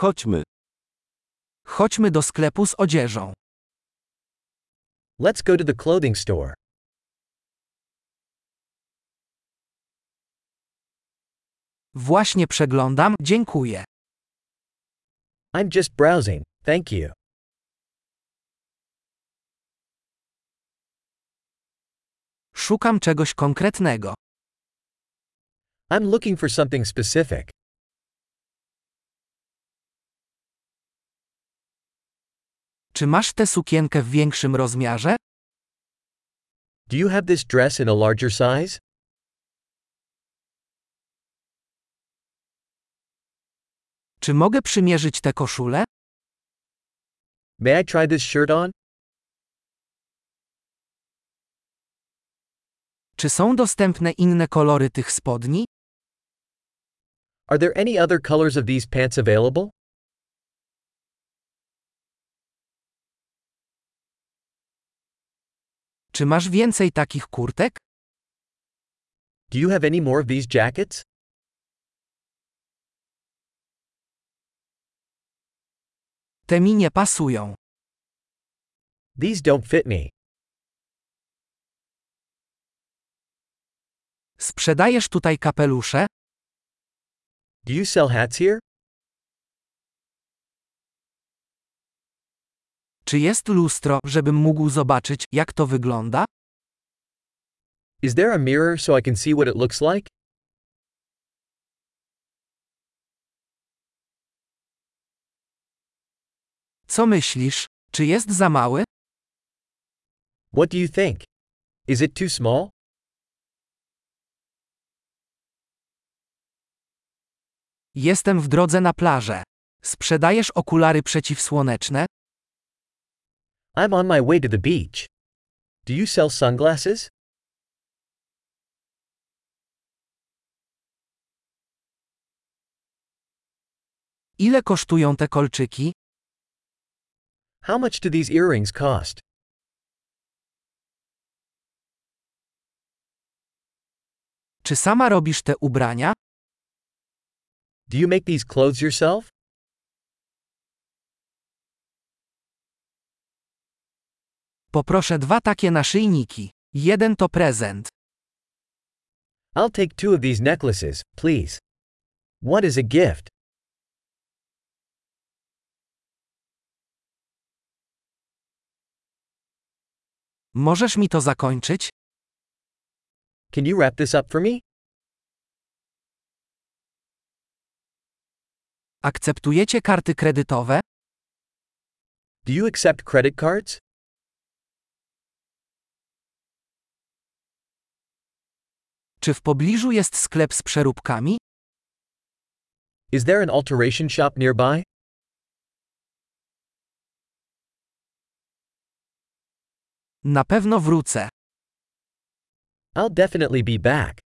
Chodźmy. Chodźmy do sklepu z odzieżą. Let's go to the clothing store. Właśnie przeglądam, dziękuję. I'm just browsing, thank you. Szukam czegoś konkretnego. I'm looking for something specific. Czy masz tę sukienkę w większym rozmiarze? Do you have this dress in a larger size? Czy mogę przymierzyć tę koszulę? May I try this shirt on? Czy są dostępne inne kolory tych spodni? Are there any other colors of these pants available? Czy masz więcej takich kurtek? Do you have any more of these jackets? Te mi nie pasują. These don't fit me. Sprzedajesz tutaj kapelusze? Do you sell hats here? Czy jest lustro, żebym mógł zobaczyć, jak to wygląda? Is there a mirror so I can see what it looks like? Co myślisz? Czy jest za mały? What do you think? Is it too small? Jestem w drodze na plażę. Sprzedajesz okulary przeciwsłoneczne? I'm on my way to the beach. Do you sell sunglasses? Ile kosztują te kolczyki? How much do these earrings cost? Czy sama robisz te ubrania? Do you make these clothes yourself? Poproszę dwa takie naszyjniki. Jeden to prezent. I'll take two of these necklaces, please. What is a gift? Możesz mi to zakończyć? Can you wrap this up for me? Akceptujecie karty kredytowe? Do you accept credit cards? Czy w pobliżu jest sklep z przeróbkami? Is there an alteration shop nearby? Na pewno wrócę. I'll definitely be back.